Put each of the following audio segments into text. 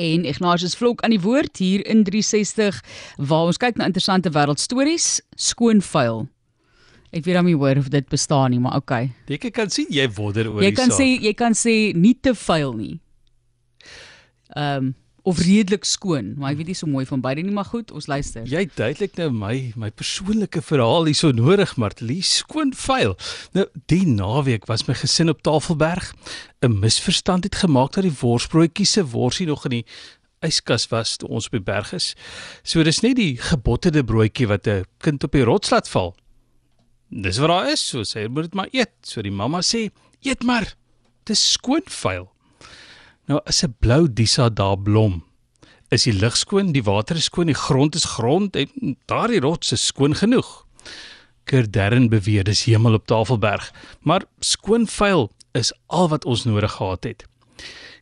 en Ignatius Vlok aan die woord hier in 360 waar ons kyk na interessante wêreldstories, skoon vuil. Ek weet hom nie hoor of dit bestaan nie, maar okay. Ek kan sien jy wonder oor Jy die kan saak. sê jy kan sê nie te vuil nie. Ehm um, of redelik skoon, maar ek weet nie so mooi van beide nie, maar goed, ons luister. Jy duidelik nou my my persoonlike verhaal hierso nodig, Martie, skoon vuil. Nou, die naweek was my gesin op Tafelberg. 'n Misverstand het gemaak dat die worsbroodjies se worsie nog in die yskas was toe ons op die berg is. So dis net die gebotterde broodjie wat 'n kind op die rots laat val. Dis wat daar is, so sê moet dit maar eet. So die mamma sê, "Eet maar. Dis skoon vuil." Nou as 'n blou disa daar blom, is die lug skoon, die water is skoon, die grond is grond en daardie rots is skoon genoeg. Kerdern beweer dis hemel op Tafelberg, maar skoon vuil is al wat ons nodig gehad het.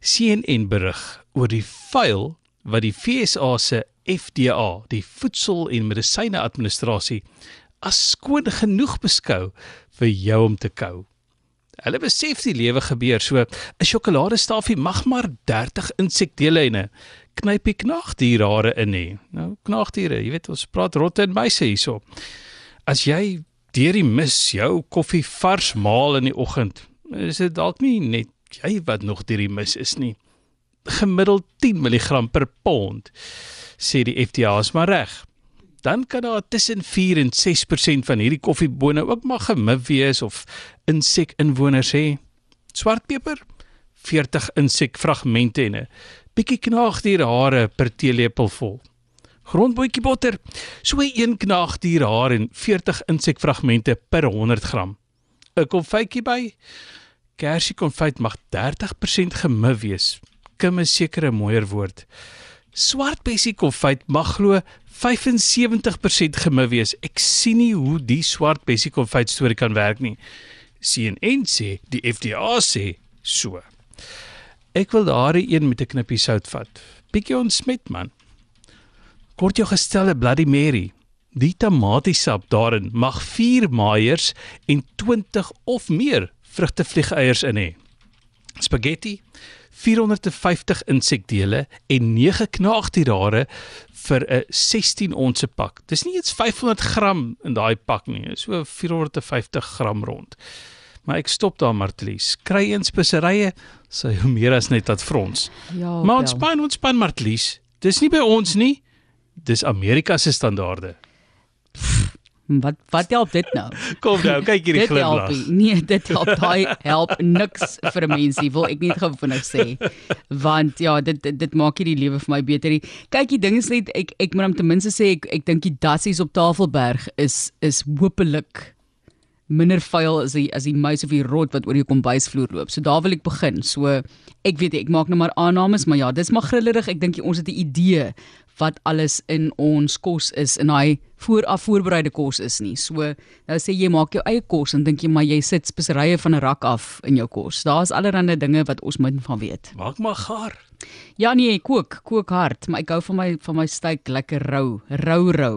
CNN berig oor die vuil wat die FSA se FDA, die Voedsel- en Medisyne Administrasie, as skoon genoeg beskou vir jou om te kou. Hulle besef die lewe gebeur so 'n sjokoladestafie mag maar 30 insekdele en 'n knypie knaagdierhare in hê. Nou knaagdiere, jy weet ons praat rotte en muise hierso. As jy deur die mis jou koffie vars maal in die oggend, is dit dalk nie net jy wat nog deur die mis is nie. Gemiddeld 10 mg per pond sê die FDA is maar reg. Dan kan daar tussen 4 en 6% van hierdie koffiebone ook maar gemif wees of insek-inwoners hê. Swartpeper 40 insekfragmente en 'n bietjie knaagdierhare per teelepel vol. Grondbootjie botter, so 'n knaagdierhaar en 40 insekfragmente per 100 gram. 'n Konfytjie by kersie konfyt mag 30% gemif wees. Kim is seker 'n mooier woord. Swart bessie konfyt mag glo 75% gemif wees. Ek sien nie hoe die swart bessie konfyt storie kan werk nie. CNN sê, die FDA sê so. Ek wil daardie een met 'n knippie sout vat. Bietjie ontsmet man. Kort jou gestelde Bloody Mary. Die tamatiesap daarin mag 4 maaiers en 20 of meer vrugtevliegeiers in hê. Spaghetti 450 insekdele en 9 knaagdierhare vir 'n 16 onsse pak. Dis nie eens 500 gram in daai pak nie, so 450 gram rond. Maar ek stop daar Martlies. Kry eens speserye, sy hoe meer as net dat frons. Ja. Maar ontspan, ontspan Martlies. Dis nie by ons nie. Dis Amerika se standaarde. Wat wat help dit nou? Kom nou, kyk hierdie dit help glimlag. nie. Nee, dit help daai help niks vir 'n mensie, wil ek net gou vinnig sê. Want ja, dit dit, dit maak nie die lewe vir my beter nie. Kyk, die ding is net ek ek moet hom ten minste sê ek ek dink die dassies op Tafelberg is is hopelik minder vuil as die as die muis of die rot wat oor die kombuisvloer loop. So daar wil ek begin. So ek weet ek maak nou maar aannames, maar ja, dis maar grillerig. Ek dink ons het 'n idee wat alles in ons kos is in daai vooraf voorbereide kos is nie. So nou sê jy maak jou eie kos en dink jy maar jy sit speserye van 'n rak af in jou kos. Daar's allerlei dinge wat ons min van weet. Maak maar gaar. Ja nee, kook, kook hard, maar ek hou van my van my steak lekker rou, rou rou.